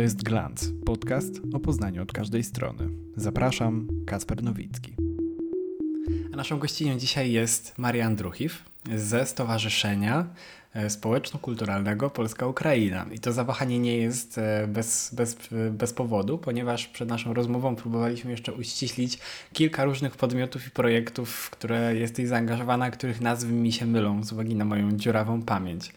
To jest Glans, podcast o Poznaniu od każdej strony. Zapraszam, Kasper Nowicki. A naszą gościnią dzisiaj jest Maria Andruchiw ze Stowarzyszenia e, Społeczno-Kulturalnego Polska Ukraina. I to zawahanie nie jest e, bez, bez, bez powodu, ponieważ przed naszą rozmową próbowaliśmy jeszcze uściślić kilka różnych podmiotów i projektów, w które jesteś zaangażowana, których nazwy mi się mylą z uwagi na moją dziurawą pamięć.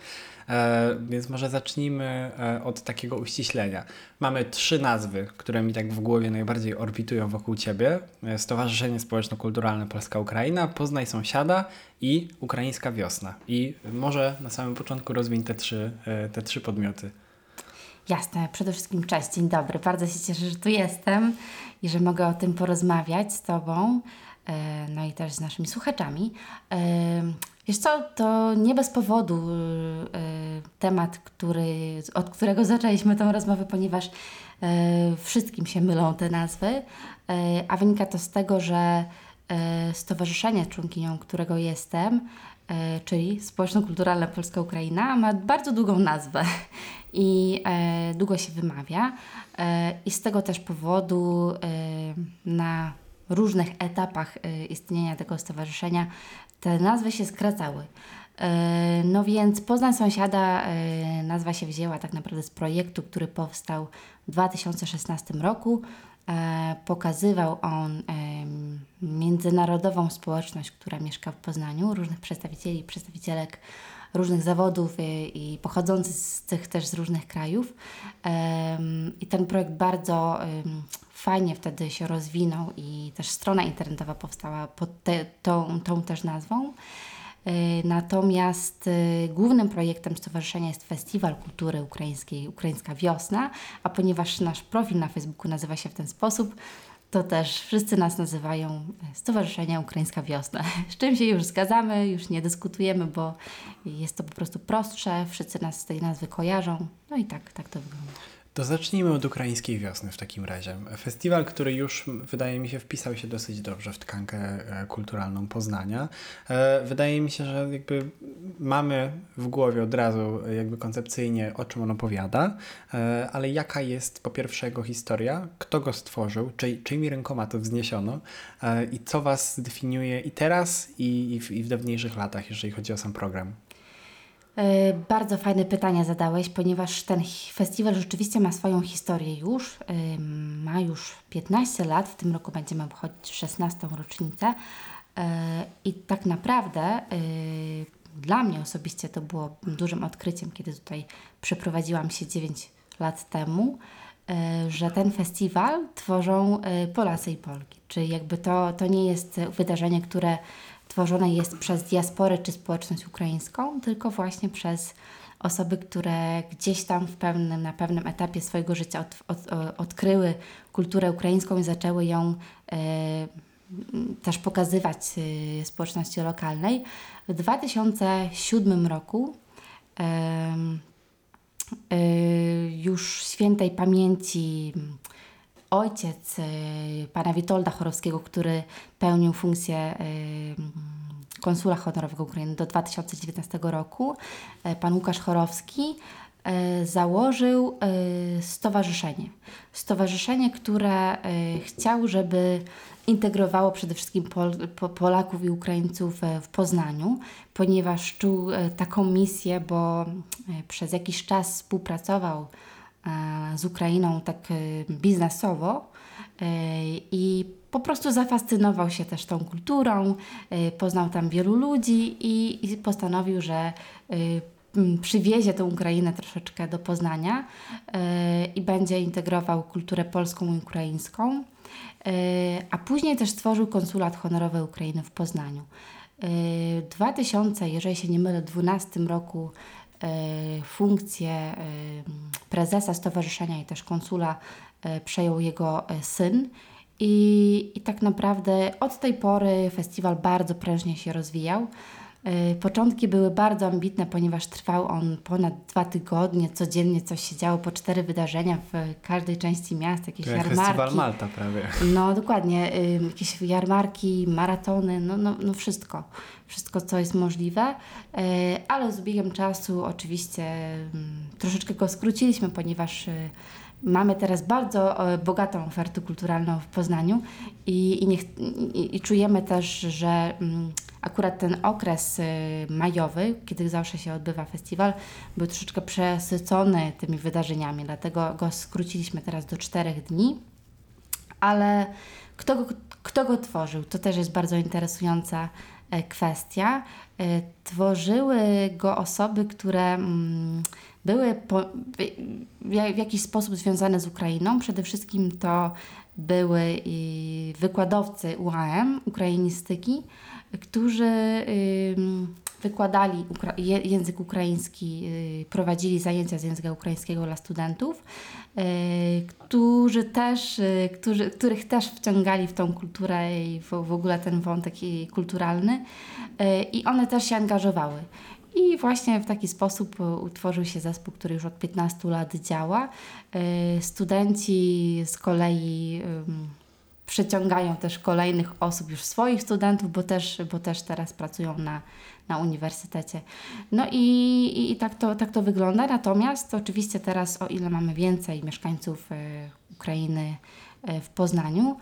E, więc może zacznijmy e, od takiego uściślenia. Mamy trzy nazwy, które mi tak w głowie najbardziej orbitują wokół ciebie. E, Stowarzyszenie Społeczno-Kulturalne Polska-Ukraina, Poznaj Sąsiada i Ukraińska Wiosna. I może na samym początku rozwiń te trzy, te trzy podmioty. Jasne, przede wszystkim cześć, dzień dobry. Bardzo się cieszę, że tu jestem i że mogę o tym porozmawiać z Tobą, no i też z naszymi słuchaczami. Wiesz co, to nie bez powodu y, y, temat, który, od którego zaczęliśmy tę rozmowę, ponieważ y, wszystkim się mylą te nazwy, a wynika to z tego, że stowarzyszenie członkinią, którego jestem, czyli Społeczno-Kulturalne Polska Ukraina, ma bardzo długą nazwę i długo się wymawia. I z tego też powodu na różnych etapach istnienia tego stowarzyszenia te nazwy się skracały. E, no więc Poznań Sąsiada e, nazwa się wzięła tak naprawdę z projektu, który powstał w 2016 roku. Pokazywał on międzynarodową społeczność, która mieszka w Poznaniu, różnych przedstawicieli i przedstawicielek różnych zawodów i, i pochodzących z tych też z różnych krajów. I ten projekt bardzo fajnie wtedy się rozwinął i też strona internetowa powstała pod te, tą, tą też nazwą. Y, natomiast y, głównym projektem stowarzyszenia jest Festiwal Kultury Ukraińskiej Ukraińska Wiosna, a ponieważ nasz profil na Facebooku nazywa się w ten sposób, to też wszyscy nas nazywają Stowarzyszenie Ukraińska Wiosna. Z czym się już zgadzamy, już nie dyskutujemy, bo jest to po prostu prostsze, wszyscy nas z tej nazwy kojarzą. No i tak, tak to wygląda. To zacznijmy od ukraińskiej wiosny w takim razie. Festiwal, który już wydaje mi się wpisał się dosyć dobrze w tkankę e, kulturalną Poznania. E, wydaje mi się, że jakby mamy w głowie od razu jakby koncepcyjnie o czym on opowiada, e, ale jaka jest po pierwsze jego historia, kto go stworzył, czy, czyimi rękoma to wzniesiono i co was definiuje i teraz i, i, w, i w dawniejszych latach, jeżeli chodzi o sam program. E, bardzo fajne pytania zadałeś, ponieważ ten festiwal rzeczywiście ma swoją historię już. E, ma już 15 lat, w tym roku będziemy obchodzić 16. rocznicę. E, I tak naprawdę dla mnie osobiście to było dużym odkryciem, kiedy tutaj przeprowadziłam się 9 lat temu, że ten festiwal tworzą Polacy i Polki. Czyli jakby to, to nie jest wydarzenie, które tworzone jest przez diasporę czy społeczność ukraińską, tylko właśnie przez osoby, które gdzieś tam w pewnym, na pewnym etapie swojego życia od, od, odkryły kulturę ukraińską i zaczęły ją e, też pokazywać e, społeczności lokalnej. W 2007 roku e, już świętej pamięci ojciec y, pana Witolda Chorowskiego, który pełnił funkcję y, konsula honorowego Ukrainy do 2019 roku, y, pan Łukasz Chorowski założył stowarzyszenie. Stowarzyszenie, które chciał, żeby integrowało przede wszystkim Pol Polaków i Ukraińców w Poznaniu, ponieważ czuł taką misję, bo przez jakiś czas współpracował z Ukrainą tak e, biznesowo e, i po prostu zafascynował się też tą kulturą, poznał tam wielu ludzi i, postanowił, że przywiezie tę Ukrainę troszeczkę do Poznania i będzie integrował kulturę polską i ukraińską, a później też stworzył konsulat honorowy Ukrainy w Poznaniu. W 2000, jeżeli się nie mylę, 2012 roku E, funkcję e, prezesa stowarzyszenia i też konsula e, przejął jego syn. I, I tak naprawdę od tej pory festiwal bardzo prężnie się rozwijał. Y, początki były bardzo ambitne, ponieważ trwał on ponad dwa tygodnie, codziennie coś się działo, po cztery wydarzenia w każdej części miasta, jakieś to jarmarki. Festiwal Malta prawie. No dokładnie, y, jakieś jarmarki, maratony, no, no, no wszystko, wszystko co jest możliwe, y, ale z biegiem czasu oczywiście mm, troszeczkę go skróciliśmy, ponieważ mamy teraz bardzo e, bogatą ofertę kulturalną w Poznaniu i, i, niech, i, i czujemy też, że mm, akurat ten okres y, majowy, kiedy zawsze się odbywa festiwal, był troszeczkę przesycony tymi wydarzeniami, dlatego go skróciliśmy teraz do czterech dni. Ale kto go, kto go tworzył? To też jest bardzo interesująca e, kwestia. E, tworzyły go osoby, które mm, były po, w jakiś sposób związane z Ukrainą. Przede wszystkim to były wykładowcy UAM, ukrainistyki, którzy wykładali język ukraiński, y, prowadzili zajęcia z języka ukraińskiego dla studentów, y, którzy też, y, którzy, których też wciągali w tą kulturę i w, w ogóle ten wątek kulturalny i one też się angażowały. I właśnie w taki sposób utworzył się zespół, który już od 15 lat działa. Studenci z kolei przyciągają też kolejnych osób, już swoich studentów, bo też, bo też teraz pracują na, na uniwersytecie. No i, i, i tak, to, tak to wygląda. Natomiast oczywiście teraz, o ile mamy więcej mieszkańców y, Ukrainy w Poznaniu,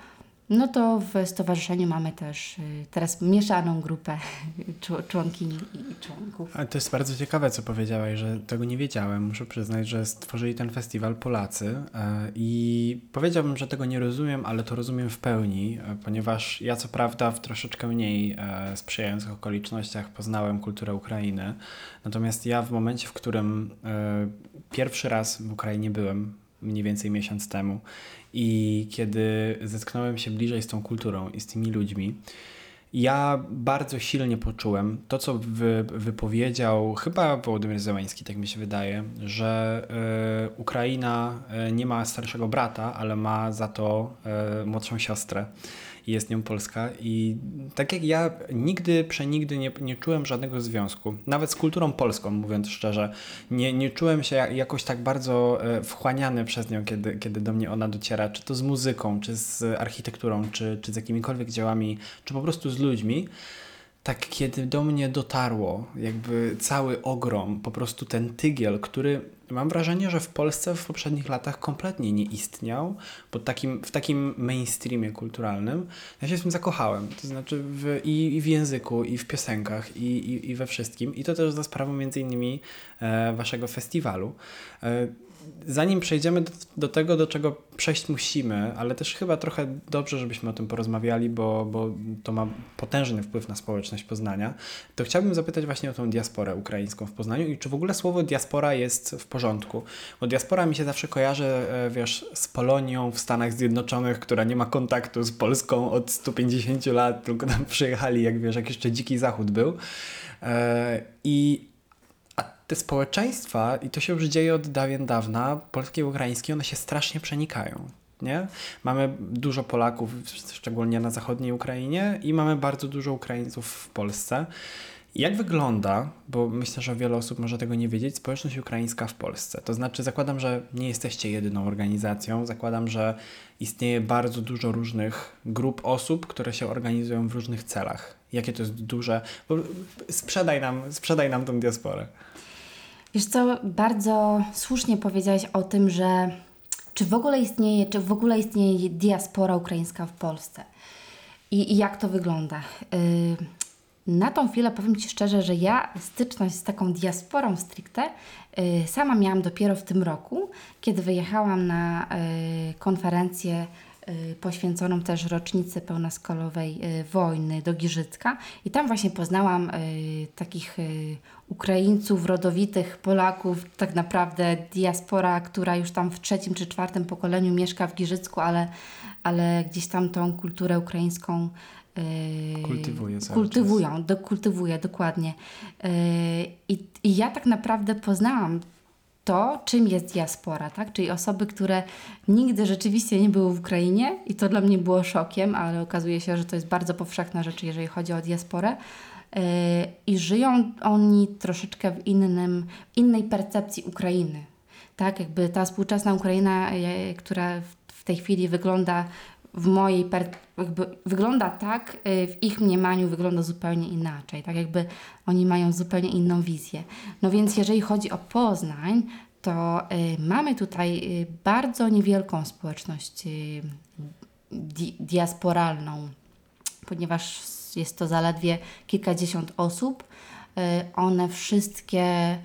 no to w stowarzyszeniu mamy też y, teraz mieszaną grupę członkini i członków. To jest bardzo ciekawe, co powiedziałaś, że tego nie wiedziałem. Muszę przyznać, że stworzyli ten festiwal Polacy e, i powiedziałbym, że tego nie rozumiem, ale to rozumiem w pełni, e, ponieważ ja co prawda w troszeczkę mniej e, sprzyjających okolicznościach poznałem kulturę Ukrainy. Natomiast ja w momencie, w którym pierwszy raz w Ukrainie byłem, mniej więcej miesiąc temu i kiedy zetknąłem się bliżej z tą kulturą i z tymi ludźmi, ja bardzo silnie poczułem to, co wy, wypowiedział chyba Wołodymyr Zełański, tak mi się wydaje, że y, Ukraina e, nie ma starszego brata, ale ma za to y, młodszą siostrę jest nią Polska. I tak jak ja nigdy, przenigdy nie, nie czułem żadnego związku, nawet z kulturą polską, mówiąc szczerze, nie, nie czułem się jakoś tak bardzo e, wchłaniany przez nią, kiedy, kiedy do mnie ona dociera, czy to z muzyką, czy z architekturą, czy, czy z jakimikolwiek dziełami, czy po prostu z ludźmi tak kiedy do mnie dotarło, jakby cały ogrom, po prostu ten tygiel, który mam wrażenie, że w Polsce w poprzednich latach kompletnie nie istniał, bo takim, w takim mainstreamie kulturalnym ja się z tym zakochałem. To znaczy w, i, i w języku, i w piosenkach, i, i, i we wszystkim. I to też za sprawą między innymi e, waszego festiwalu. E, zanim przejdziemy do, do, tego, do czego przejść musimy, ale też chyba trochę dobrze, żebyśmy o tym porozmawiali, bo, bo to ma potężny wpływ na społeczność Poznania, to chciałbym zapytać właśnie o tą diasporę ukraińską w Poznaniu i czy w ogóle słowo diaspora jest w porządku? Bo diaspora mi się zawsze kojarzy, e, wiesz, z Polonią w Stanach Zjednoczonych, która nie ma kontaktu z Polską od 150 lat, tylko tam przyjechali, jak wiesz, jak jeszcze dziki zachód był. E, I te społeczeństwa, i to się już dzieje od dawien dawna, polskie i ukraińskie, one się strasznie przenikają. Nie? Mamy dużo Polaków, szczególnie na zachodniej Ukrainie, i mamy bardzo dużo Ukraińców w Polsce. Jak wygląda, bo myślę, że wiele osób może tego nie wiedzieć, społeczność ukraińska w Polsce? To znaczy, zakładam, że nie jesteście jedyną organizacją, zakładam, że istnieje bardzo dużo różnych grup osób, które się organizują w różnych celach. Jakie to jest duże. Bo sprzedaj nam, sprzedaj nam tą diasporę. Wiesz co, bardzo słusznie powiedziałeś o tym, że czy w ogóle istnieje, czy w ogóle istnieje diaspora ukraińska w Polsce i, i jak to wygląda. Yy, na tą chwilę powiem Ci szczerze, że ja styczność z taką diasporą stricte yy, sama miałam dopiero w tym roku, kiedy wyjechałam na yy, konferencję poświęconą też rocznicy pełnoskalowej y, wojny do Giżycka i tam właśnie poznałam y, takich Ukraińców, rodowitych Polaków, tak naprawdę diaspora, która już tam w trzecim czy czwartym pokoleniu mieszka w Giżycku, ale, ale gdzieś tam tą kulturę ukraińską kultywuje kultywują, do, kultywuje dokładnie. I, I ja tak naprawdę poznałam to, czym jest diaspora, tak? Czyli osoby, które nigdy rzeczywiście nie były w Ukrainie i to dla mnie było szokiem, ale okazuje się, że to jest bardzo powszechna rzecz, jeżeli chodzi o diasporę. Yy, I żyją oni troszeczkę w innym, innej percepcji Ukrainy. Tak, jakby ta współczesna Ukraina, e, która w tej chwili wygląda w mojej jakby wygląda tak, y, w ich mniemaniu wygląda zupełnie inaczej, tak jakby oni mają zupełnie inną wizję. No więc jeżeli chodzi o Poznań, to mamy tutaj bardzo niewielką społeczność di diasporalną, ponieważ jest to zaledwie kilkadziesiąt osób. One wszystkie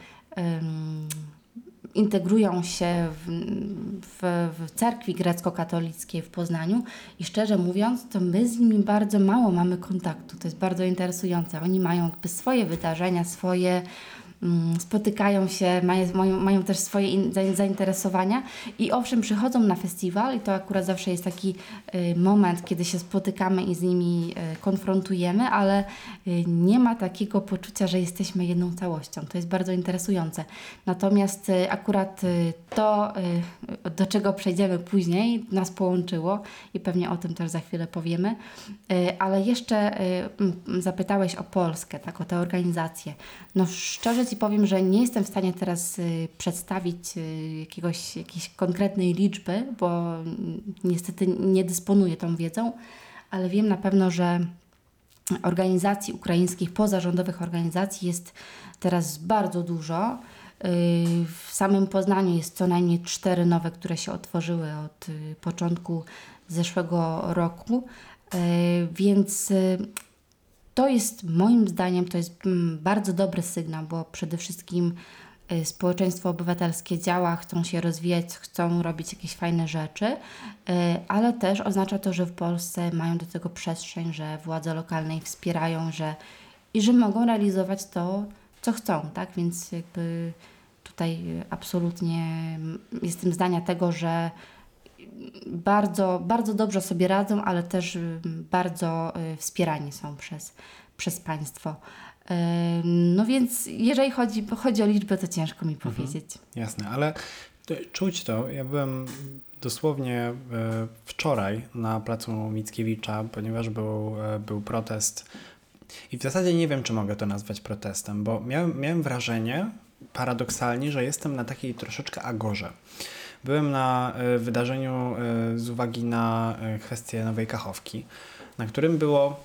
integrują się w, w, w cerkwi grecko-katolickiej w Poznaniu i szczerze mówiąc, to my z nimi bardzo mało mamy kontaktu. To jest bardzo interesujące. Oni mają swoje wydarzenia, swoje spotykają się, mają, mają też swoje zainteresowania i owszem, przychodzą na festiwal i to akurat zawsze jest taki y, moment, kiedy się spotykamy i z nimi y, konfrontujemy, ale y, nie ma takiego poczucia, że jesteśmy jedną całością. To jest bardzo interesujące. Natomiast akurat to, do czego przejdziemy później, nas połączyło i pewnie o tym też za chwilę powiemy, ale jeszcze zapytałeś o Polskę, tak, o tę organizację. No szczerze Ci powiem, że nie jestem w stanie teraz y, przedstawić y, jakiegoś, jakiejś konkretnej liczby, bo niestety nie dysponuję tą wiedzą, ale wiem na pewno, że organizacji ukraińskich, pozarządowych organizacji jest teraz bardzo dużo. Y, w samym Poznaniu jest co najmniej cztery nowe, które się otworzyły od początku zeszłego roku, więc to jest moim zdaniem to jest mm, bardzo dobry sygnał, bo przede wszystkim y, społeczeństwo obywatelskie działa, chcą się rozwijać, chcą robić jakieś fajne rzeczy, y, ale też oznacza to, że w Polsce mają do tego przestrzeń, że władze lokalne ich wspierają, że i że mogą realizować to, co chcą, tak? Więc jakby tutaj absolutnie mm, jestem zdania tego, że bardzo, bardzo dobrze sobie radzą, ale też y, bardzo y, wspierani są przez, przez państwo. No więc jeżeli chodzi, chodzi o liczbę, to ciężko mi mhm. powiedzieć. Mhm, jasne, ale czuć to. Ja byłem dosłownie wczoraj na placu Mickiewicza, ponieważ był, był protest. I w zasadzie nie wiem, czy mogę to nazwać protestem, bo miałem, miałem wrażenie, paradoksalnie, że jestem na takiej troszeczkę agorze. Byłem na e, wydarzeniu e, z uwagi na e, kwestię Nowej Kachowki, na którym było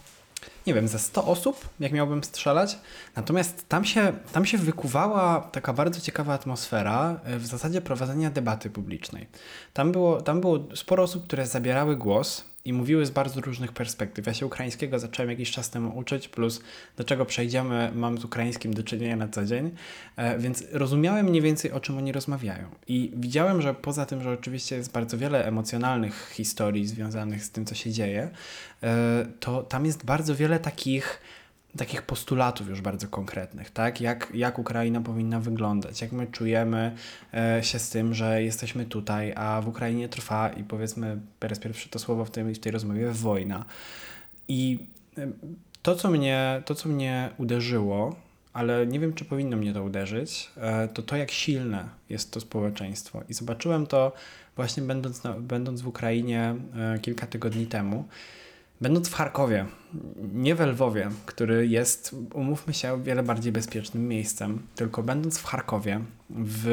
nie wiem, ze 100 osób, jak miałbym strzelać. Natomiast tam się, tam się wykuwała taka bardzo ciekawa atmosfera w zasadzie prowadzenia debaty publicznej. Tam było, tam było sporo osób, które zabierały głos i mówiły z bardzo różnych perspektyw. Ja się ukraińskiego zacząłem jakiś czas temu uczyć, plus do czego przejdziemy, mam z ukraińskim do czynienia na co dzień, e, więc rozumiałem mniej więcej o czym oni rozmawiają. I widziałem, że poza tym, że oczywiście jest bardzo wiele emocjonalnych historii związanych z tym, co się dzieje, e, to tam jest bardzo wiele takich takich postulatów już bardzo konkretnych, tak? Jak, jak Ukraina powinna wyglądać, jak my czujemy e, się z tym, że jesteśmy tutaj, a w Ukrainie trwa i powiedzmy, teraz pierwsze to słowo w tej, w tej rozmowie, wojna. I e, to, co mnie, to, co mnie uderzyło, ale nie wiem, czy powinno mnie to uderzyć, e, to to, jak silne jest to społeczeństwo. I zobaczyłem to właśnie będąc, na, będąc w Ukrainie e, kilka tygodni temu. Będąc w Charkowie, nie w Lwowie, który jest, umówmy się, wiele bardziej bezpiecznym miejscem, tylko będąc w Charkowie, w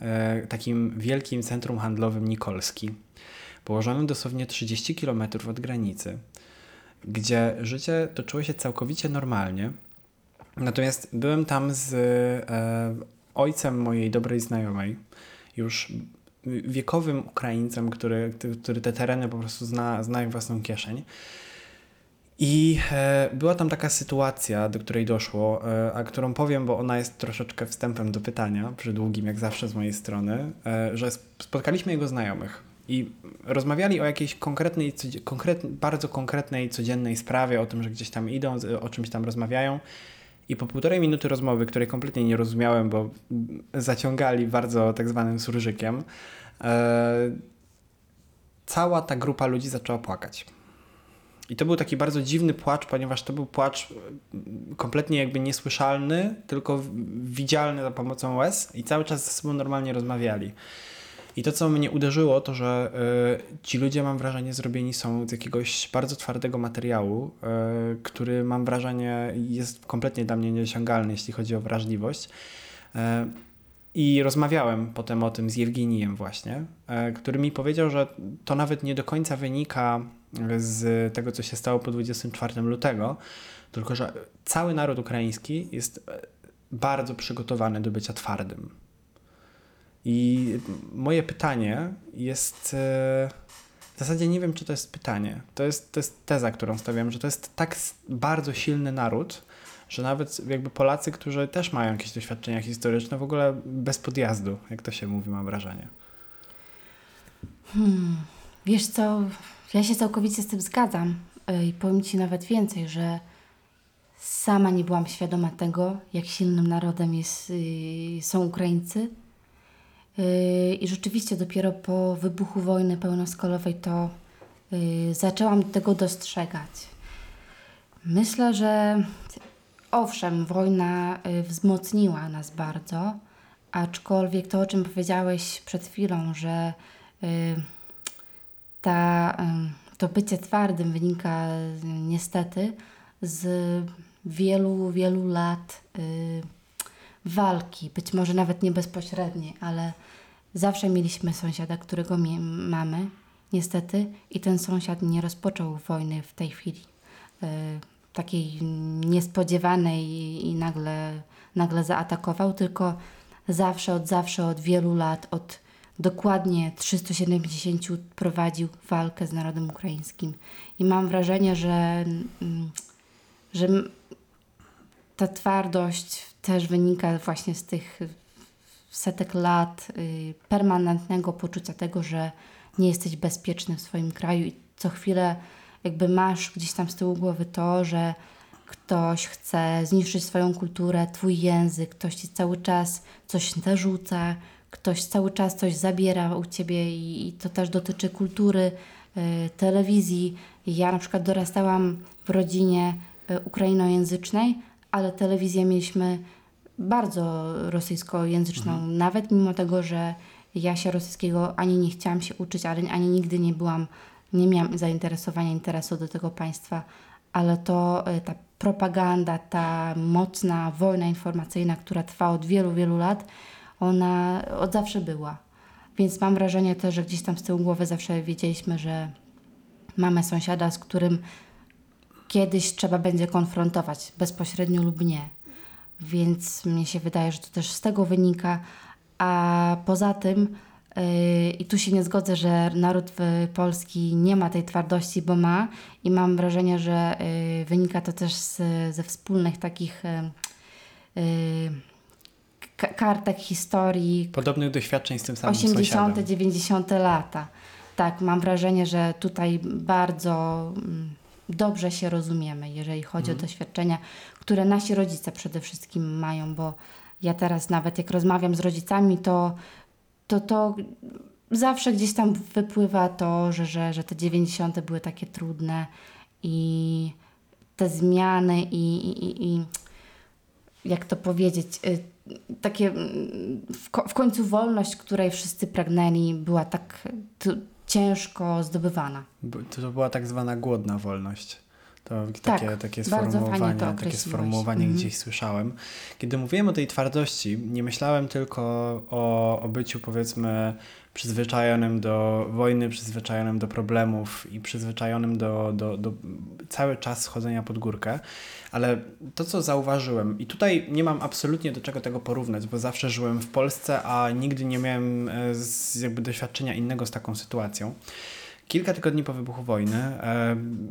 e, takim wielkim centrum handlowym Nikolski, położonym dosłownie 30 km od granicy, gdzie życie toczyło się całkowicie normalnie. Natomiast byłem tam z e, ojcem mojej dobrej znajomej, już wiekowym Ukraińcem, który, który te tereny po prostu zna, zna jak własną kieszeń. I e, była tam taka sytuacja, do której doszło, e, a którą powiem, bo ona jest troszeczkę wstępem do pytania, przydługim jak zawsze z mojej strony, e, że spotkaliśmy jego znajomych i rozmawiali o jakiejś konkretnej, konkret, bardzo konkretnej, codziennej sprawie, o tym, że gdzieś tam idą, o czymś tam rozmawiają. I po półtorej minuty rozmowy, której kompletnie nie rozumiałem, bo zaciągali bardzo tak zwanym surżykiem, cała ta grupa ludzi zaczęła płakać i to był taki bardzo dziwny płacz, ponieważ to był płacz e, kompletnie jakby niesłyszalny, tylko widzialny za pomocą łez i cały czas ze sobą normalnie rozmawiali. I to, co mnie uderzyło, to że y, ci ludzie, mam wrażenie, zrobieni są z jakiegoś bardzo twardego materiału, y, który mam wrażenie jest kompletnie dla mnie nieosiągalny, jeśli chodzi o wrażliwość. Y, i rozmawiałem potem o tym z Jewgenijem właśnie, który mi powiedział, że to nawet nie do końca wynika z tego, co się stało po 24 lutego, tylko że cały naród ukraiński jest e, bardzo przygotowany do bycia twardym. I moje pytanie jest. E, w zasadzie nie wiem, czy to jest pytanie. To jest, to jest teza, którą stawiam, że to jest tak bardzo silny naród, że nawet jakby Polacy, którzy też mają jakieś doświadczenia historyczne, w ogóle bez podjazdu, jak to się mówi, mam wrażenie. Hmm. Wiesz co, ja się całkowicie z tym zgadzam i powiem Ci nawet więcej, że sama nie byłam świadoma tego, jak silnym narodem jest, y, są Ukraińcy. Y, I rzeczywiście dopiero po wybuchu wojny pełnoskalowej to y, zaczęłam tego dostrzegać. Myślę, że owszem, wojna wzmocniła nas bardzo, aczkolwiek to, o czym powiedziałeś przed chwilą, że ta, to bycie twardym wynika niestety z wielu, wielu lat y, walki, być może nawet nie bezpośredniej, ale zawsze mieliśmy sąsiada, którego mamy, niestety, i ten sąsiad nie rozpoczął wojny w tej chwili. Takiej niespodziewanej i, i nagle, nagle zaatakował, tylko zawsze, od zawsze, od wielu lat, od dokładnie 370 prowadził walkę z narodem ukraińskim. I mam wrażenie, że, mm, że ta twardość też wynika właśnie z tych setek lat y, permanentnego poczucia tego, że nie jesteś bezpieczny w swoim kraju i co chwilę jakby masz gdzieś tam z tyłu głowy to, że ktoś chce zniszczyć swoją kulturę, twój język, ktoś ci cały czas coś narzuca, ktoś cały czas coś zabiera u ciebie i, i to też dotyczy kultury, y, telewizji. Ja na przykład dorastałam w rodzinie y, ukrainojęzycznej, ale telewizję mieliśmy bardzo rosyjskojęzyczną, mhm. nawet mimo tego, że ja się rosyjskiego ani nie chciałam się uczyć, ale ani nigdy nie byłam, nie miałam zainteresowania, interesu do tego państwa, ale to y, ta propaganda, ta mocna wojna informacyjna, która trwa od wielu, wielu lat, ona od zawsze była. Więc mam wrażenie też, że gdzieś tam z tyłu głowy zawsze wiedzieliśmy, że mamy sąsiada, z którym kiedyś trzeba będzie konfrontować, bezpośrednio lub nie. Więc mnie się wydaje, że to też z tego wynika. A poza tym, i tu się nie zgodzę, że naród polski nie ma tej twardości, bo ma, i mam wrażenie, że yy, wynika to też z, ze wspólnych takich. Yy, kartek historii. Podobnych doświadczeń z tym samym 80., sąsiadem. 90. lata. Tak, mam wrażenie, że tutaj bardzo mm, dobrze się rozumiemy, jeżeli chodzi mhm. o doświadczenia, które nasi rodzice przede wszystkim mają, bo ja teraz nawet jak rozmawiam z rodzicami, to to, to zawsze gdzieś tam wypływa to, że, że, że te 90. były takie trudne i te zmiany i, i, i jak to powiedzieć, y, takie mm, w, w końcu wolność, której wszyscy pragnęli, była tak ciężko zdobywana. To była tak zwana głodna wolność. To takie, tak, takie sformułowanie, to takie sformułowanie mhm. gdzieś słyszałem. Kiedy mówiłem o tej twardości, nie myślałem tylko o, o byciu powiedzmy przyzwyczajonym do wojny, przyzwyczajonym do problemów i przyzwyczajonym do, do, do cały czas chodzenia pod górkę, ale to, co zauważyłem, i tutaj nie mam absolutnie do czego tego porównać, bo zawsze żyłem w Polsce, a nigdy nie miałem e, jakby doświadczenia innego z taką sytuacją. Kilka tygodni po wybuchu wojny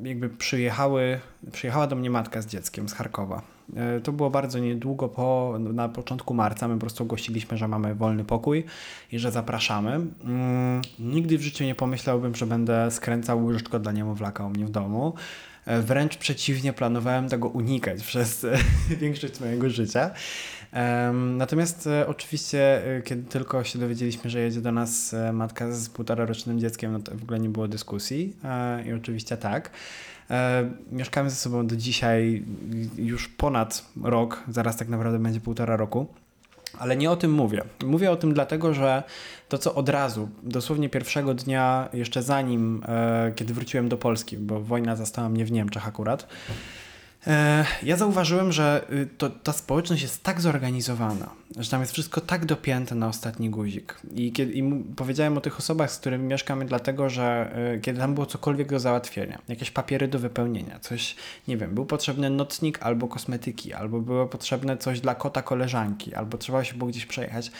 jakby przyjechały, przyjechała do mnie matka z dzieckiem z Charkowa. E, to było bardzo niedługo po, na początku marca. My po prostu ogłosiliśmy, że mamy wolny pokój i że zapraszamy. Mm, nigdy w życiu nie pomyślałbym, że będę skręcał łyżeczko dla niemowlaka u mnie w domu. E, wręcz przeciwnie, planowałem tego unikać przez większość mojego życia. Natomiast e, oczywiście, e, kiedy tylko się dowiedzieliśmy, że jedzie do nas matka z półtora rocznym dzieckiem, no to w ogóle nie było dyskusji. I oczywiście tak. Mieszkamy ze sobą do dzisiaj już ponad rok, zaraz tak naprawdę będzie półtora roku. Ale nie o tym mówię. Mówię o tym dlatego, że to, co od razu, dosłownie pierwszego dnia, jeszcze zanim, e, kiedy wróciłem do Polski, bo wojna zastała mnie w Niemczech akurat, E, ja zauważyłem, że y, to, ta społeczność jest tak zorganizowana, że tam jest wszystko tak dopięte na ostatni guzik. I, kiedy, i powiedziałem o tych osobach, z którymi mieszkamy, dlatego że y, kiedy tam było cokolwiek do załatwienia, jakieś papiery do wypełnienia, coś, nie wiem, był potrzebny nocnik albo kosmetyki, albo było potrzebne coś dla kota koleżanki, albo trzeba się było gdzieś przejechać,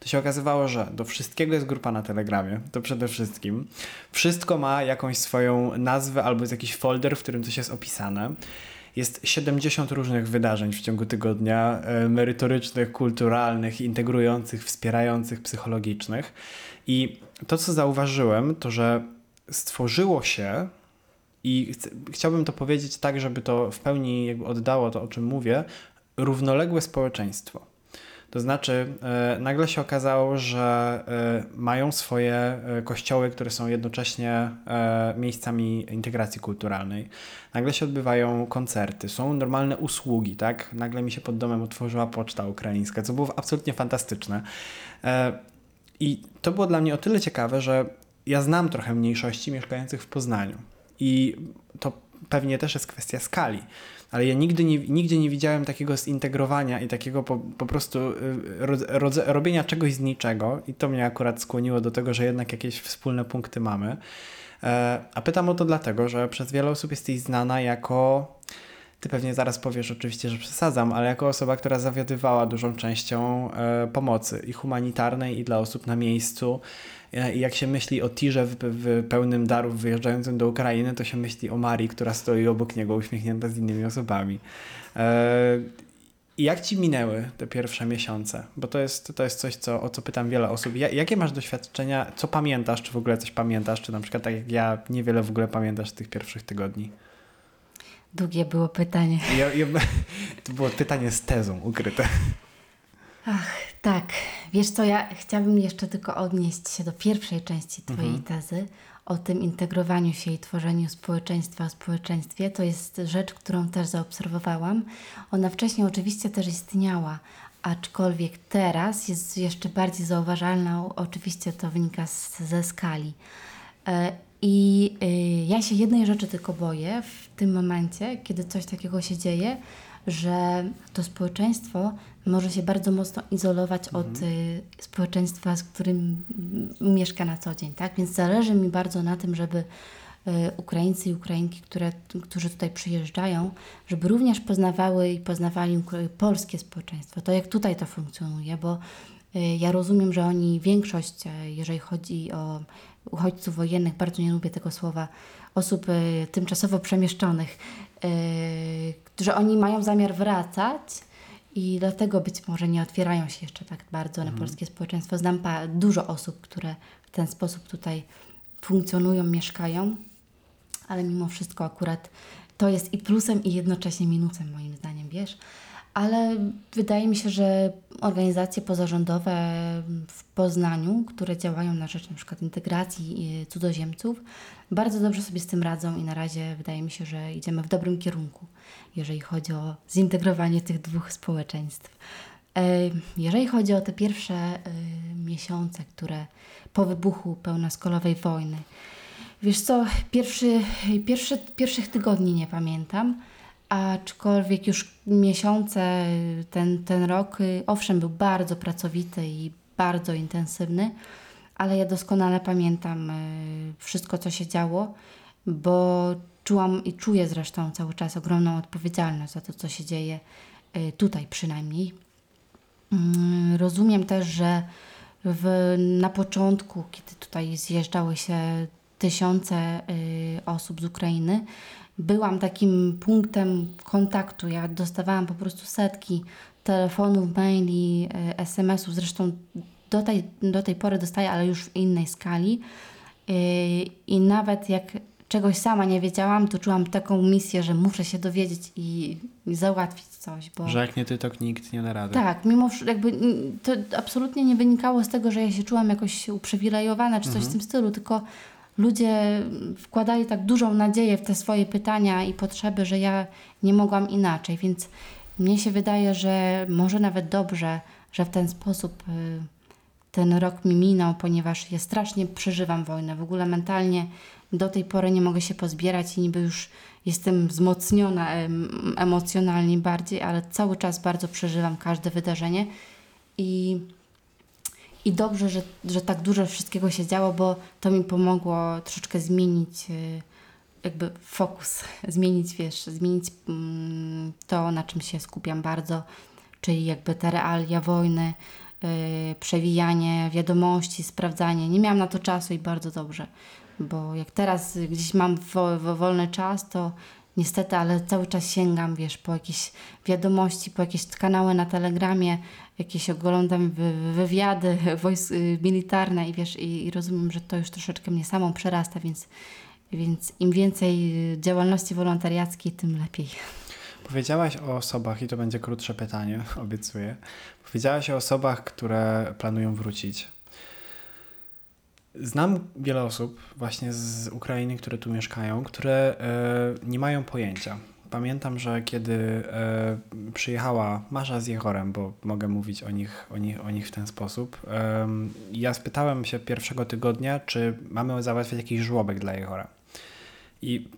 to się okazywało, że do wszystkiego jest grupa na Telegramie, to przede wszystkim. Wszystko ma jakąś swoją nazwę albo jest jakiś folder, w którym coś jest opisane. Jest 70 różnych wydarzeń w ciągu tygodnia, e, merytorycznych, kulturalnych, integrujących, wspierających, psychologicznych. I to, co zauważyłem, to że stworzyło się i chciałbym to powiedzieć tak, żeby to w pełni jakby oddało to, o czym mówię, równoległe społeczeństwo. To znaczy, e, nagle się okazało, że e, mają swoje e, kościoły, które są jednocześnie miejscami integracji kulturalnej. Nagle się odbywają koncerty, są normalne usługi, tak? Nagle mi się pod domem otworzyła poczta ukraińska, co było absolutnie fantastyczne. I to było dla mnie o tyle ciekawe, że ja znam trochę mniejszości mieszkających w Poznaniu. I to pewnie też jest kwestia skali ale ja nigdy nie, nigdzie nie widziałem takiego zintegrowania i takiego po, po prostu y, robienia czegoś z niczego i to mnie akurat skłoniło do tego, że jednak jakieś wspólne punkty mamy. E, a pytam o to dlatego, że przez wiele osób jesteś znana jako ty pewnie zaraz powiesz oczywiście, że przesadzam, ale jako osoba, która zawiadywała dużą częścią e, pomocy i humanitarnej, i dla osób na miejscu. E, I jak się myśli o tirze w, w, pełnym darów wyjeżdżającym do Ukrainy, to się myśli o Marii, która stoi obok niego uśmiechnięta z innymi osobami. E, i jak ci minęły te pierwsze miesiące? Bo to jest, to jest coś, co, o co pytam wiele osób. jakie masz doświadczenia? Co pamiętasz? Czy w ogóle coś pamiętasz? Czy na przykład tak jak ja, niewiele w ogóle pamiętasz z tych pierwszych tygodni? Długie było pytanie. Ja, ja, to było pytanie z tezą ukryte. Ach, tak. Wiesz co, ja chciałabym jeszcze tylko odnieść się do pierwszej części Twojej mhm. tezy o tym integrowaniu się i tworzeniu społeczeństwa o społeczeństwie. To jest rzecz, którą też zaobserwowałam. Ona wcześniej oczywiście też istniała, aczkolwiek teraz jest jeszcze bardziej zauważalna. Oczywiście to wynika z, ze skali. E, i y, ja się jednej rzeczy tylko boję w tym momencie, kiedy coś takiego się dzieje, że to społeczeństwo może się bardzo mocno izolować mhm. od y, społeczeństwa, z którym mieszka na co dzień, tak? Więc zależy mi bardzo na tym, żeby y, Ukraińcy i Ukrainki, które, którzy tutaj przyjeżdżają, żeby również poznawały i poznawali polskie społeczeństwo, to jak tutaj to funkcjonuje, bo ja rozumiem, że oni większość, jeżeli chodzi o uchodźców wojennych, bardzo nie lubię tego słowa, osób y, tymczasowo przemieszczonych, y, że oni mają zamiar wracać i dlatego być może nie otwierają się jeszcze tak bardzo na mhm. polskie społeczeństwo. Znam dużo osób, które w ten sposób tutaj funkcjonują, mieszkają, ale mimo wszystko akurat to jest i plusem, i jednocześnie minusem moim zdaniem, wiesz ale wydaje mi się, że organizacje pozarządowe w Poznaniu, które działają na rzecz np. integracji y, cudzoziemców, bardzo dobrze sobie z tym radzą i na razie wydaje mi się, że idziemy w dobrym kierunku, jeżeli chodzi o zintegrowanie tych dwóch społeczeństw. E, jeżeli chodzi o te pierwsze y, miesiące, które po wybuchu pełnoskalowej wojny, wiesz co, pierwszy, pierwszy, pierwszych tygodni nie pamiętam, aczkolwiek już miesiące, ten, ten rok, y, owszem, był bardzo pracowity i bardzo intensywny, ale ja doskonale pamiętam y, wszystko, co się działo, bo czułam i czuję zresztą cały czas ogromną odpowiedzialność za to, co się dzieje y, tutaj przynajmniej. Mm, rozumiem też, że w, na początku, kiedy tutaj zjeżdżały się tysiące osób z Ukrainy, byłam takim punktem kontaktu. Ja dostawałam po prostu setki telefonów, maili, e, SMS-ów. Zresztą do tej, do tej pory dostaję, ale już w innej skali. E, I nawet jak czegoś sama nie wiedziałam, to czułam taką misję, że muszę się dowiedzieć i, i załatwić coś. Bo... Że jak nie ty, to nikt nie da rady. Tak, mimo jakby to absolutnie nie wynikało z tego, że ja się czułam jakoś uprzywilejowana czy coś mhm. w tym stylu, tylko ludzie wkładali tak dużą nadzieję w te swoje pytania i potrzeby, że ja nie mogłam inaczej, więc mnie się wydaje, że może nawet dobrze, że w ten sposób y, ten rok mi minął, ponieważ ja strasznie przeżywam wojnę. W ogóle mentalnie do tej pory nie mogę się pozbierać i niby już jestem wzmocniona emocjonalnie bardziej, ale cały czas bardzo przeżywam każde wydarzenie i, i dobrze, że, że tak dużo wszystkiego się działo, bo to mi pomogło troszeczkę zmienić y, jakby fokus, zmienić, wiesz, zmienić mm, to, na czym się skupiam bardzo, czyli jakby te realia wojny, yy, przewijanie wiadomości, sprawdzanie. Nie miałam na to czasu i bardzo dobrze, bo jak teraz gdzieś mam wo, wo wolny czas, to niestety, ale cały czas sięgam, wiesz, po jakieś wiadomości, po jakieś kanały na Telegramie, jakieś oglądam wywiady wojsk y, militarne i wiesz, i, i rozumiem, że to już troszeczkę mnie samą przerasta, więc więc im więcej działalności wolontariackiej, tym lepiej. Powiedziałaś o osobach, i to będzie krótsze pytanie, obiecuję. Powiedziałaś o osobach, które planują wrócić. Znam wiele osób właśnie z Ukrainy, które tu mieszkają, które e, nie mają pojęcia pamiętam, że kiedy e, przyjechała Masza z Jehorem, bo mogę mówić o nich, o nich, o nich w ten sposób, e, ja spytałem się pierwszego tygodnia, czy mamy załatwiać jakiś żłobek dla Jehora. I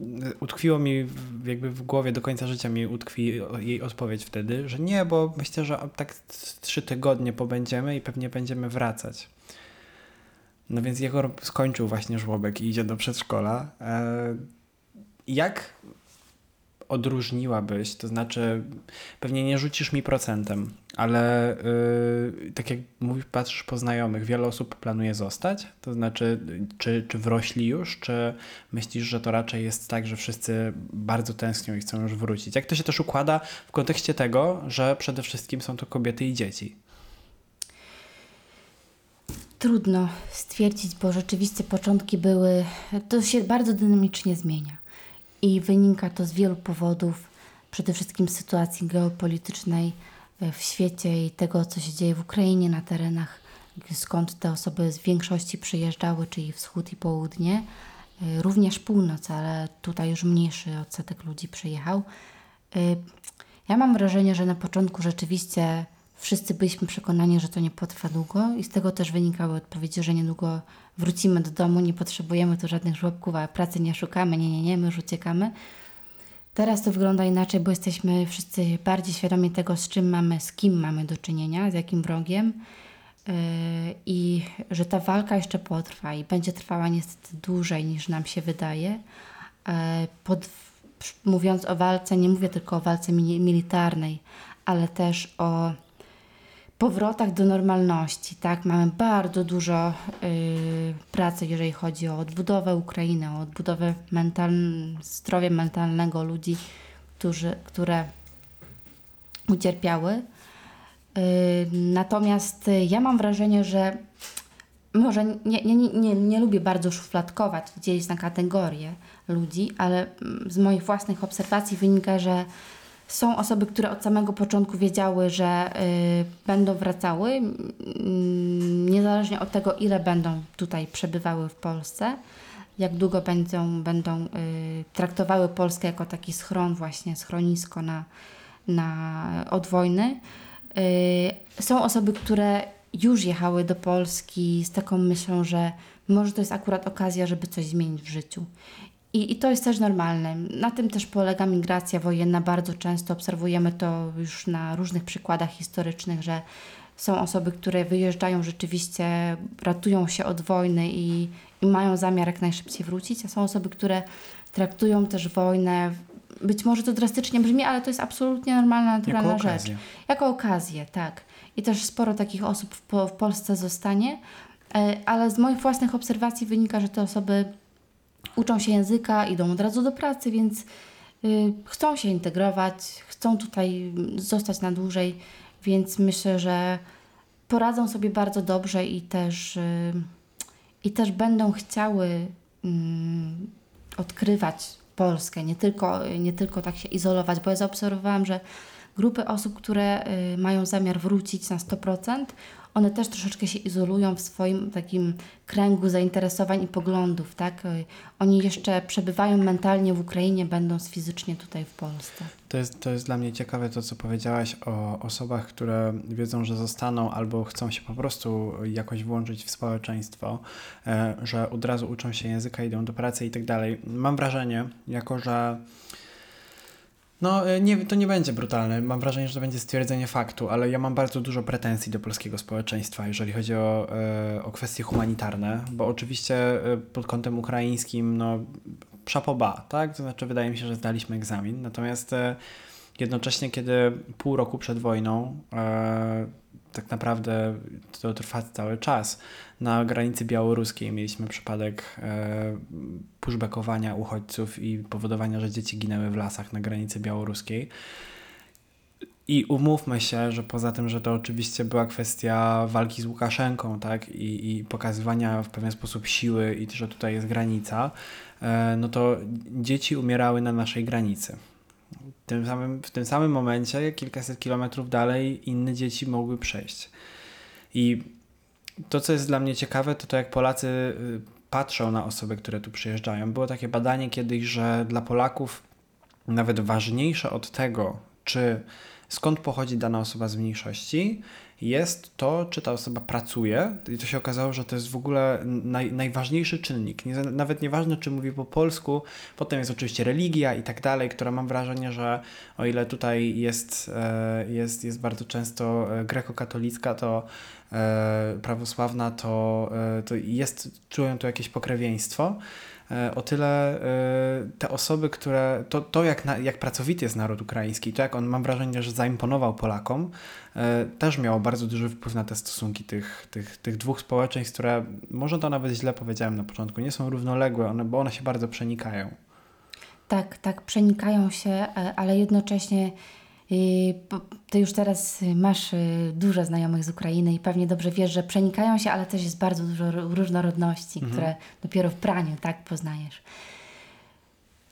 utkwiło mi jakby w głowie do końca życia mi utkwi jej odpowiedź wtedy, że nie, bo myślę, że tak trzy tygodnie pobędziemy i pewnie będziemy wracać. No więc Jehor skończył właśnie żłobek i idzie do przedszkola. E, jak odróżniłabyś? To znaczy, pewnie nie rzucisz mi procentem, ale yy, tak jak mówisz, patrzysz po znajomych, wiele osób planuje zostać. To znaczy, czy, czy wrośli już, czy myślisz, że to raczej jest tak, że wszyscy bardzo tęsknią i chcą już wrócić? Jak to się też układa w kontekście tego, że przede wszystkim są to kobiety i dzieci? Trudno stwierdzić, bo rzeczywiście początki były. To się bardzo dynamicznie zmienia i wynika to z wielu powodów, przede wszystkim sytuacji geopolitycznej e, w świecie i tego, co się dzieje w Ukrainie na terenach, skąd te osoby z większości przyjeżdżały, czyli wschód i południe, e, również północ, ale tutaj już mniejszy odsetek ludzi przyjechał. E, ja mam wrażenie, że na początku rzeczywiście wszyscy byliśmy przekonani, że to nie potrwa długo i z tego też wynikały odpowiedzi, że niedługo wrócimy do domu, nie potrzebujemy tu żadnych żłobków, a pracy nie szukamy, nie, nie, nie, my już uciekamy. Teraz to wygląda inaczej, bo jesteśmy wszyscy bardziej świadomi tego, z czym mamy, z kim mamy do czynienia, z jakim wrogiem yy, i że ta walka jeszcze potrwa i będzie trwała niestety dłużej niż nam się wydaje. Yy, pod, mówiąc o walce, nie mówię tylko o walce militarnej, ale też o powrotach do normalności, tak? Mamy bardzo dużo y, pracy, jeżeli chodzi o odbudowę Ukrainy, o odbudowę mental, zdrowia mentalnego ludzi, którzy, które ucierpiały. Y, natomiast ja mam wrażenie, że może nie, nie, nie, nie lubię bardzo szufladkować, dzielić na kategorie ludzi, ale z moich własnych obserwacji wynika, że są osoby, które od samego początku wiedziały, że y, będą wracały, y, niezależnie od tego, ile będą tutaj przebywały w Polsce, jak długo będą, będą y, traktowały Polskę jako taki schron, właśnie schronisko na, na, od wojny. Y, są osoby, które już jechały do Polski z taką myślą, że może to jest akurat okazja, żeby coś zmienić w życiu. I, I to jest też normalne. Na tym też polega migracja wojenna. Bardzo często obserwujemy to już na różnych przykładach historycznych, że są osoby, które wyjeżdżają rzeczywiście, ratują się od wojny i, i mają zamiar jak najszybciej wrócić, a są osoby, które traktują też wojnę, być może to drastycznie brzmi, ale to jest absolutnie normalna, naturalna jako rzecz. Okazję. Jako okazję, tak. I też sporo takich osób w, w Polsce zostanie, e, ale z moich własnych obserwacji wynika, że te osoby uczą się języka, idą od razu do pracy, więc y, chcą się integrować, chcą tutaj zostać na dłużej, więc myślę, że poradzą sobie bardzo dobrze i też, y, i też będą chciały y, odkrywać Polskę, nie tylko, nie tylko tak się izolować, bo ja zaobserwowałam, że grupy osób, które y, mają zamiar wrócić na 100%, one też troszeczkę się izolują w swoim takim kręgu zainteresowań i poglądów, tak? Y, oni jeszcze przebywają mentalnie w Ukrainie, będąc fizycznie tutaj w Polsce. To jest, to jest dla mnie ciekawe to, co powiedziałaś o osobach, które wiedzą, że zostaną albo chcą się po prostu jakoś włączyć w społeczeństwo, e, że od razu uczą się języka, idą do pracy i tak dalej. Mam wrażenie, jako że no, e, nie, to nie będzie brutalne. Mam wrażenie, że to będzie stwierdzenie faktu, ale ja mam bardzo dużo pretensji do polskiego społeczeństwa, jeżeli chodzi o, e, o kwestie humanitarne, bo oczywiście e, pod kątem ukraińskim, no, szapoba, tak? To znaczy, wydaje mi się, że zdaliśmy egzamin. Natomiast jednocześnie, kiedy pół roku przed wojną, tak naprawdę to trwa cały czas, na granicy białoruskiej mieliśmy przypadek e, pushbackowania uchodźców i powodowania, że dzieci ginęły w lasach na granicy białoruskiej. I umówmy się, że poza tym, że to oczywiście była kwestia walki z Łukaszenką, tak, i, i pokazywania w pewien sposób siły i że tutaj jest granica, e, no to dzieci umierały na naszej granicy. Tym samym, w tym samym momencie, kilkaset kilometrów dalej, inne dzieci mogły przejść. I to, co jest dla mnie ciekawe, to to, jak Polacy y, patrzą na osoby, które tu przyjeżdżają. Było takie badanie kiedyś, że dla Polaków nawet ważniejsze od tego, czy skąd pochodzi dana osoba z mniejszości, jest to, czy ta osoba pracuje. I to się okazało, że to jest w ogóle naj, najważniejszy czynnik. Nie, nawet nieważne, czy mówi po polsku, potem jest oczywiście religia i tak dalej, która mam wrażenie, że o ile tutaj jest, e, jest, jest bardzo często e, grekokatolicka, to e, prawosławna, to, to jest, czują tu jakieś pokrewieństwo. E, o tyle e, te osoby, które, to, to jak, na, jak pracowity jest naród ukraiński, to jak on, mam wrażenie, że zaimponował Polakom, e, też miało bardzo duży wpływ na te stosunki tych, tych, tych dwóch społeczeństw, które, może to nawet źle powiedziałem na początku, nie są równoległe, one, bo one się bardzo przenikają. Tak, tak, przenikają się, ale jednocześnie ty już teraz masz y, dużo znajomych z Ukrainy i pewnie dobrze wiesz, że przenikają się, ale też jest bardzo dużo różnorodności, mhm. które dopiero w praniu tak poznajesz.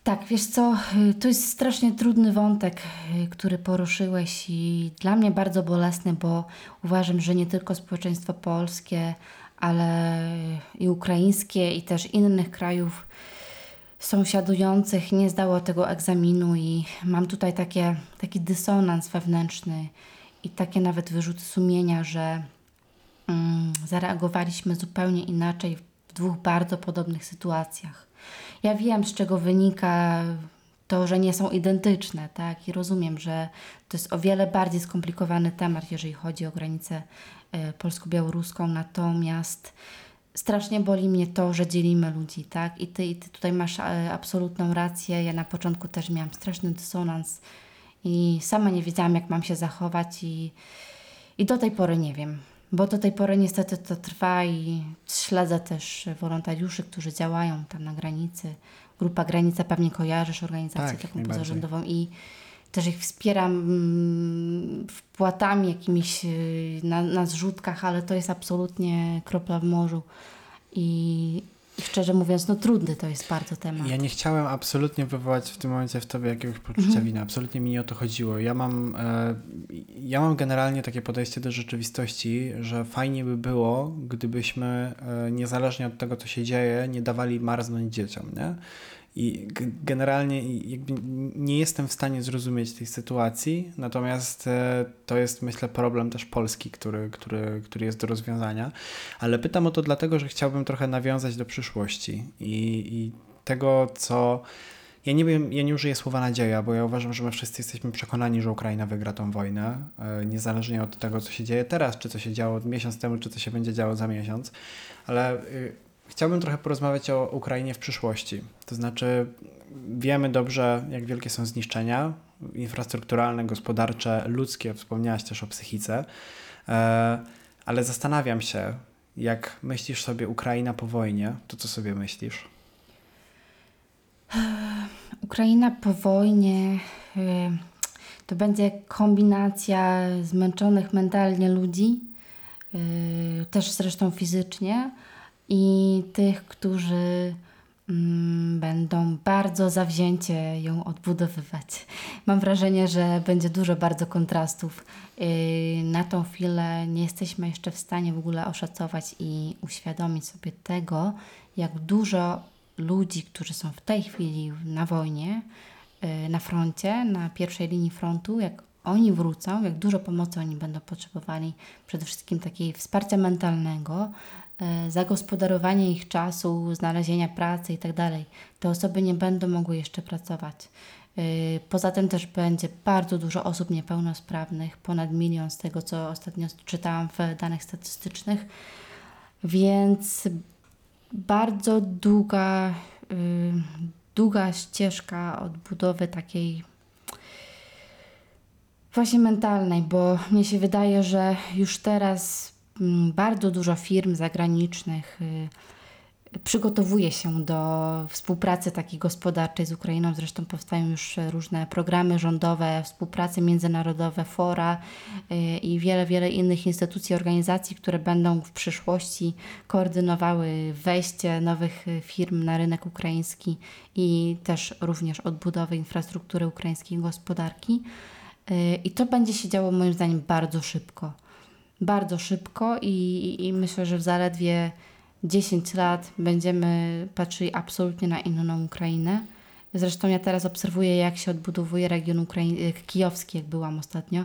Tak, wiesz co, y, to jest strasznie trudny wątek, y, który poruszyłeś i dla mnie bardzo bolesny, bo uważam, że nie tylko społeczeństwo polskie, ale i ukraińskie i też innych krajów sąsiadujących nie zdało tego egzaminu i mam tutaj takie, taki dysonans wewnętrzny i takie nawet wyrzuty sumienia, że mm, zareagowaliśmy zupełnie inaczej w dwóch bardzo podobnych sytuacjach. Ja wiem, z czego wynika to, że nie są identyczne, tak? I rozumiem, że to jest o wiele bardziej skomplikowany temat, jeżeli chodzi o granicę y, polsko-białoruską, natomiast strasznie boli mnie to, że dzielimy ludzi, tak? I ty, i ty tutaj masz e, absolutną rację. Ja na początku też miałam straszny dysonans i sama nie wiedziałam, jak mam się zachować i, i do tej pory nie wiem. Bo do tej pory niestety to trwa i śledzę też wolontariuszy, którzy działają tam na granicy. Grupa Granica pewnie kojarzysz organizację tak, taką pozarządową i też ich wspieram mm, wpłatami jakimiś y, na, na zrzutkach, ale to jest absolutnie kropla w morzu. I, i szczerze mówiąc, no trudny to jest bardzo temat. Ja nie chciałem absolutnie wywołać w tym momencie w tobie jakiegoś poczucia mhm. winy. Absolutnie mi nie o to chodziło. Ja mam, e, ja mam generalnie takie podejście do rzeczywistości, że fajnie by było, gdybyśmy e, niezależnie od tego, co się dzieje, nie dawali marznąć dzieciom, nie? I generalnie jakby nie jestem w stanie zrozumieć tej sytuacji, natomiast e, to jest myślę problem też polski, który, który, który jest do rozwiązania. Ale pytam o to dlatego, że chciałbym trochę nawiązać do przyszłości i, i tego, co. Ja nie wiem, ja nie użyję słowa nadzieja, bo ja uważam, że my wszyscy jesteśmy przekonani, że Ukraina wygra tą wojnę, e, niezależnie od tego, co się dzieje teraz, czy co się działo miesiąc temu, czy co się będzie działo za miesiąc. Ale y, Chciałbym trochę porozmawiać o Ukrainie w przyszłości. To znaczy, wiemy dobrze, jak wielkie są zniszczenia infrastrukturalne, gospodarcze, ludzkie. Wspomniałaś też o psychice, e, ale zastanawiam się, jak myślisz sobie Ukraina po wojnie, to co sobie myślisz? Ukraina po wojnie e, to będzie kombinacja zmęczonych mentalnie ludzi, e, też zresztą fizycznie i tych, którzy mm, będą bardzo zawzięcie ją odbudowywać. Mam wrażenie, że będzie dużo bardzo kontrastów. Yy, na tą chwilę nie jesteśmy jeszcze w stanie w ogóle oszacować i uświadomić sobie tego, jak dużo ludzi, którzy są w tej chwili na wojnie, yy, na froncie, na pierwszej linii frontu, jak oni wrócą, jak dużo pomocy oni będą potrzebowali, przede wszystkim takiej wsparcia mentalnego, zagospodarowanie ich czasu, znalezienia pracy itd. Tak Te osoby nie będą mogły jeszcze pracować. E, poza tym też będzie bardzo dużo osób niepełnosprawnych, ponad milion z tego, co ostatnio czytałam w danych statystycznych, więc bardzo długa, y, długa ścieżka odbudowy takiej właśnie mentalnej, bo mnie się wydaje, że już teraz bardzo dużo firm zagranicznych y, przygotowuje się do współpracy takiej gospodarczej z Ukrainą. Zresztą powstają już różne programy rządowe, współpracy międzynarodowe, fora y, i wiele, wiele innych instytucji, organizacji, które będą w przyszłości koordynowały wejście nowych firm na rynek ukraiński i też również odbudowę infrastruktury ukraińskiej gospodarki. Y, I to będzie się działo moim zdaniem bardzo szybko bardzo szybko i, i myślę, że w zaledwie 10 lat będziemy patrzyli absolutnie na inną Ukrainę. Zresztą ja teraz obserwuję, jak się odbudowuje region Ukrai- kijowski, jak byłam ostatnio.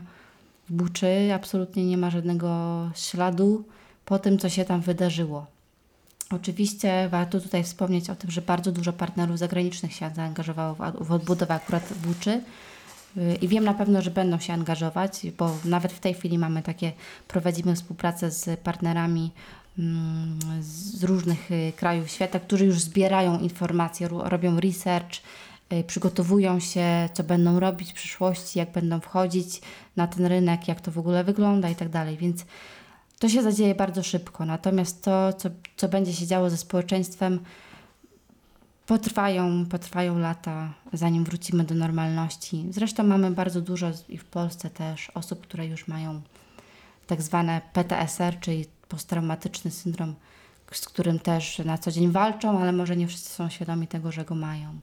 W Buczy absolutnie nie ma żadnego śladu po tym, co się tam wydarzyło. Oczywiście warto tutaj wspomnieć o tym, że bardzo dużo partnerów zagranicznych się zaangażowało w odbudowę akurat Buczy. I wiem na pewno, że będą się angażować, bo nawet w tej chwili mamy takie, prowadzimy współpracę z partnerami mm, z różnych y, krajów świata, którzy już zbierają informacje, robią research, y, przygotowują się, co będą robić w przyszłości, jak będą wchodzić na ten rynek, jak to w ogóle wygląda i tak dalej. Więc to się zadzieje bardzo szybko. Natomiast to, co, co będzie się działo ze społeczeństwem, potrwają, potrwają lata, zanim wrócimy do normalności. Zresztą mamy bardzo dużo i w Polsce też osób, które już mają tak zwane PTSR, czyli posttraumatyczny syndrom, z którym też na co dzień walczą, ale może nie wszyscy są świadomi tego, że go mają.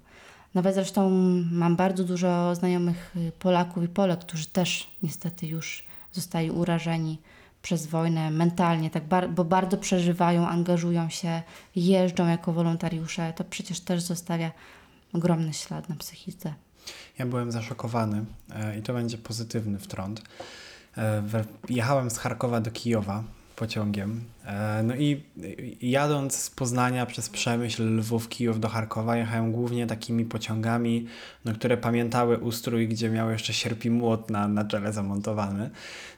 Nawet zresztą mam bardzo dużo znajomych Polaków i Polek, którzy też niestety już zostali urażeni przez wojnę mentalnie, tak bar bo bardzo przeżywają, angażują się, jeżdżą jako wolontariusze, to przecież też zostawia ogromny ślad na psychice. Ja byłem zaszokowany e, i to będzie pozytywny wtrąd. E, jechałem z Charkowa do Kijowa pociągiem. E, no i jadąc z Poznania przez Przemyśl, Lwów, Kijów do Charkowa, jechałem głównie takimi pociągami, no, które pamiętały ustrój, gdzie miał jeszcze sierp i młot na, na czele zamontowany.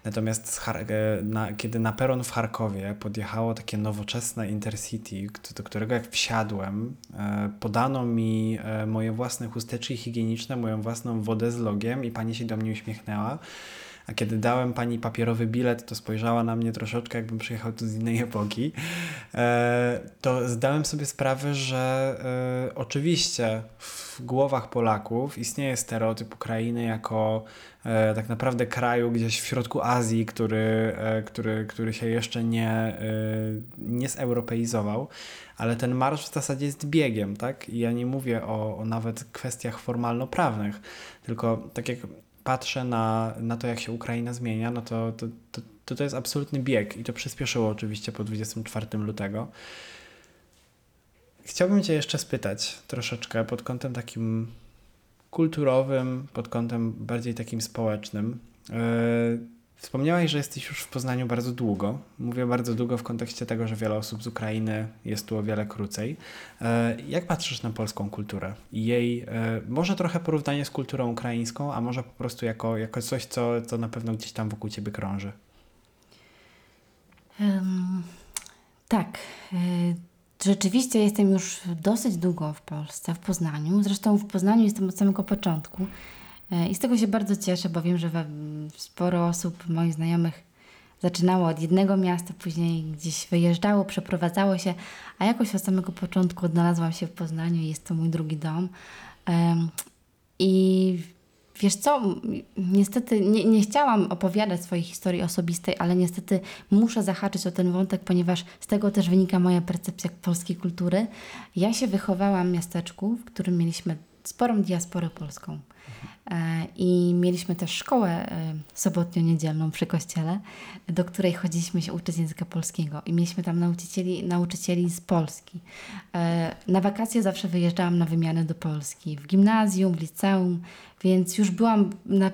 Natomiast e, na, kiedy na peron w Charkowie podjechało takie nowoczesne Intercity, do którego jak wsiadłem, e, podano mi moje własne chusteczki higieniczne, moją własną wodę z logiem i pani się do mnie uśmiechnęła. A kiedy dałem pani papierowy bilet, to spojrzała na mnie troszeczkę, jakbym przyjechał tu z innej epoki. E, to zdałem sobie sprawę, że e, oczywiście w głowach Polaków istnieje stereotyp Ukrainy jako e, tak naprawdę kraju gdzieś w środku Azji, który, który, który się jeszcze nie, nie zeuropeizował ale ten marsz w zasadzie jest biegiem, tak? I ja nie mówię o, o nawet kwestiach formalno-prawnych, tylko tak jak patrzę na, na to, jak się Ukraina zmienia, no to to, to, to, to jest absolutny bieg i to przyspieszyło oczywiście po 24 lutego. Chciałbym Cię jeszcze spytać troszeczkę pod kątem takim kulturowym, pod kątem bardziej takim społecznym. Yy, Wspomniałaś, że jesteś już w Poznaniu bardzo długo. Mówię bardzo długo w kontekście tego, że wiele osób z Ukrainy jest tu o wiele krócej. E, jak patrzysz na polską kulturę i jej, e, może trochę porównanie z kulturą ukraińską, a może po prostu jako, jako coś, co, co na pewno gdzieś tam wokół ciebie krąży? Um, tak. E, rzeczywiście jestem już dosyć długo w Polsce, w Poznaniu. Zresztą w Poznaniu jestem od samego początku. I z tego się bardzo cieszę, bo wiem, że sporo osób, moich znajomych, zaczynało od jednego miasta, później gdzieś wyjeżdżało, przeprowadzało się, a jakoś od samego początku odnalazłam się w Poznaniu i jest to mój drugi dom. I wiesz co, niestety nie, nie chciałam opowiadać swojej historii osobistej, ale niestety muszę zahaczyć o ten wątek, ponieważ z tego też wynika moja percepcja polskiej kultury. Ja się wychowałam w miasteczku, w którym mieliśmy sporą diasporę polską. E, I mieliśmy też szkołę e, sobotnio-niedzielną przy kościele, do której chodziliśmy się uczyć języka polskiego. I mieliśmy tam nauczycieli, nauczycieli z Polski. E, na wakacje zawsze wyjeżdżałam na wymianę do Polski. W gimnazjum, w liceum, więc już byłam na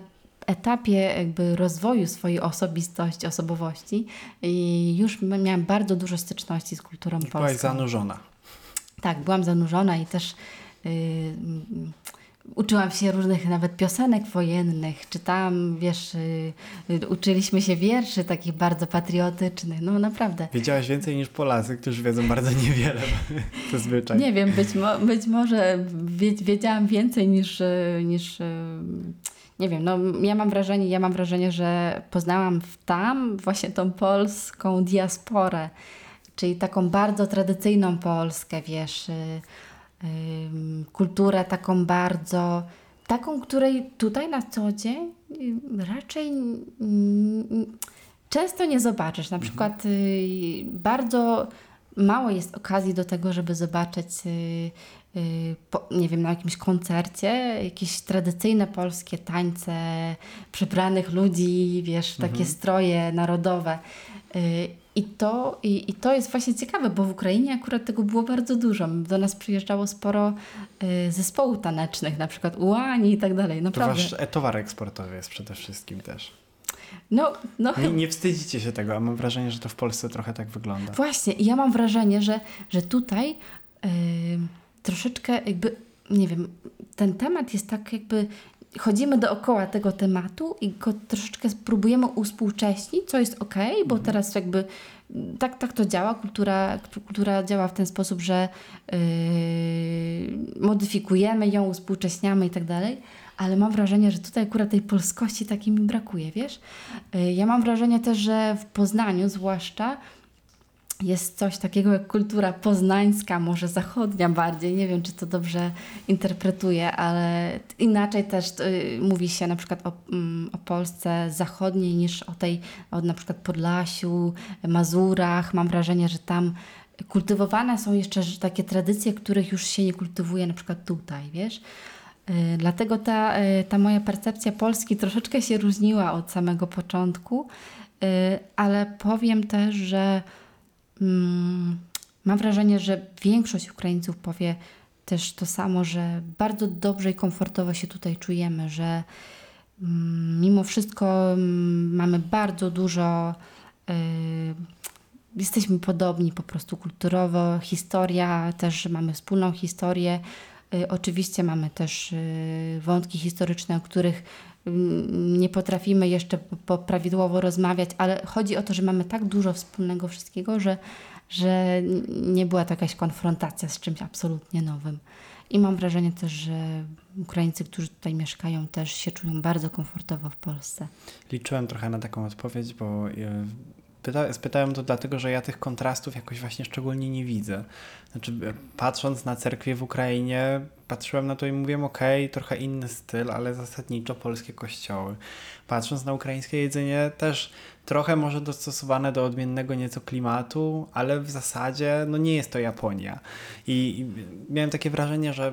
etapie jakby rozwoju swojej osobistości, osobowości i już miałam bardzo dużo styczności z kulturą już polską. Byłaś zanurzona. Tak, byłam zanurzona i też uczyłam się różnych nawet piosenek wojennych, czytałam, wiesz, yy, uczyliśmy się wierszy takich bardzo patriotycznych, no naprawdę. Wiedziałaś więcej niż Polacy, którzy wiedzą bardzo niewiele zazwyczaj. Nie wiem, być, mo być może wiedziałam więcej niż, niż nie wiem, no ja mam wrażenie, ja mam wrażenie, że poznałam tam właśnie tą polską diasporę, czyli taką bardzo tradycyjną Polskę, wiesz, kulturę taką bardzo, taką, której tutaj na co dzień raczej często nie zobaczysz. Na mhm. przykład y, bardzo mało jest okazji do tego, żeby zobaczyć y, y, nie wiem, na jakimś koncercie, jakieś tradycyjne polskie tańce przebranych ludzi, wiesz, takie mhm. stroje narodowe. I to, i, I to jest właśnie ciekawe, bo w Ukrainie akurat tego było bardzo dużo. Do nas przyjeżdżało sporo y, zespołów tanecznych, na przykład ułani i tak dalej. Naprawdę. To wasz towar eksportowy jest przede wszystkim też. No, no. Nie, nie wstydzicie się tego, a mam wrażenie, że to w Polsce trochę tak wygląda. Właśnie, i ja mam wrażenie, że, że tutaj yy, troszeczkę jakby, nie wiem, ten temat jest tak jakby chodzimy dookoła tego tematu i go troszeczkę próbujemy uspółcześnić, co jest ok, bo mhm. teraz jakby tak, tak to działa. Kultura, kultura działa w ten sposób, że yy, modyfikujemy ją, uspółcześniamy i tak dalej. Ale mam wrażenie, że tutaj akurat tej polskości takiej mi brakuje, wiesz? Yy, ja mam wrażenie też, że w Poznaniu zwłaszcza jest coś takiego jak kultura poznańska, może zachodnia bardziej. Nie wiem, czy to dobrze interpretuję, ale inaczej też y, mówi się na przykład o, mm, o Polsce zachodniej niż o tej, o na przykład Podlasiu, Mazurach. Mam wrażenie, że tam kultywowane są jeszcze takie tradycje, których już się nie kultywuje na przykład tutaj, wiesz? Y, dlatego ta, y, ta moja percepcja Polski troszeczkę się różniła od samego początku, ale powiem też, że Mm, mam wrażenie, że większość Ukraińców powie też to samo, że bardzo dobrze i komfortowo się tutaj czujemy, że mm, mimo wszystko mm, mamy bardzo dużo. Y, jesteśmy podobni po prostu kulturowo, historia, też mamy wspólną historię. Y, oczywiście mamy też y, wątki historyczne, o których nie potrafimy jeszcze prawidłowo rozmawiać, ale chodzi o to, że mamy tak dużo wspólnego wszystkiego, że, że nie była to jakaś konfrontacja z czymś absolutnie nowym. I mam wrażenie też, że Ukraińcy, którzy tutaj mieszkają, też się czują bardzo komfortowo w Polsce. Liczyłem trochę na taką odpowiedź, bo e, Pyta, spytałem to dlatego, że ja tych kontrastów jakoś właśnie szczególnie nie widzę. Znaczy, patrząc na cerkwie w Ukrainie, patrzyłem na to i mówiłem, ok, trochę inny styl, ale zasadniczo polskie kościoły. Patrząc na ukraińskie jedzenie, też trochę może dostosowane do odmiennego nieco klimatu, ale w zasadzie no nie jest to Japonia. I, i miałem takie wrażenie, że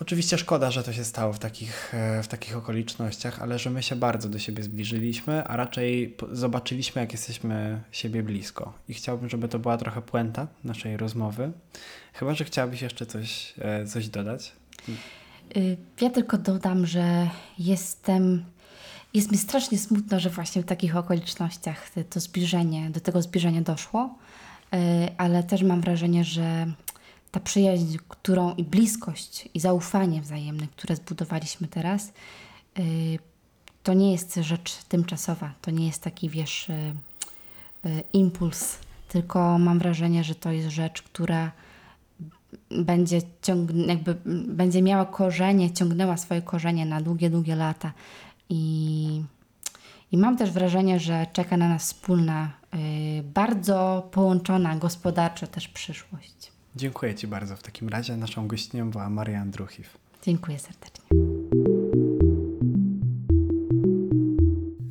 Oczywiście szkoda, że to się stało w takich, e, w takich okolicznościach, ale że my się bardzo do siebie zbliżyliśmy, a raczej zobaczyliśmy, jak jesteśmy siebie blisko. I chciałbym, żeby to była trochę puenta naszej rozmowy. Chyba, że chciałabyś jeszcze coś, e, coś dodać. Y, ja tylko dodam, że jestem. Jest mi strasznie smutno, że właśnie w takich okolicznościach to zbliżenie, do tego zbliżenia doszło, y, ale też mam wrażenie, że ta przyjaźń, którą i bliskość i zaufanie wzajemne, które zbudowaliśmy teraz, yy, to nie jest rzecz tymczasowa, to nie jest taki, wiesz, yy, yy, impuls, tylko mam wrażenie, że to jest rzecz, która będzie, ciąg, jakby, będzie miała korzenie, ciągnęła swoje korzenie na długie, długie lata. I, i mam też wrażenie, że czeka na nas wspólna, bardzo połączona gospodarczo też przyszłość. Dziękuję Ci bardzo. W takim razie naszą gościnią była Maria Andruchiw. Dziękuję serdecznie.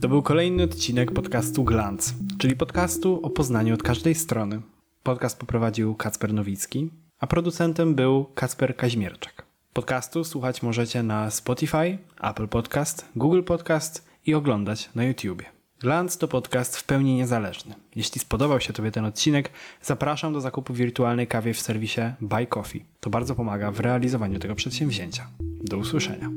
To był kolejny odcinek podcastu Glance, czyli podcastu o Poznaniu od każdej strony. Podcast poprowadził Kacper Nowicki, a producentem był Kacper Kaźmierczak. Podcastu słuchać możecie na Spotify, Apple Podcast, Google Podcast i oglądać na YouTubie. Glance to podcast w pełni niezależny. Jeśli spodobał się Tobie ten odcinek, zapraszam do zakupu wirtualnej kawy w serwisie Buy Coffee. To bardzo pomaga w realizowaniu tego przedsięwzięcia. Do usłyszenia.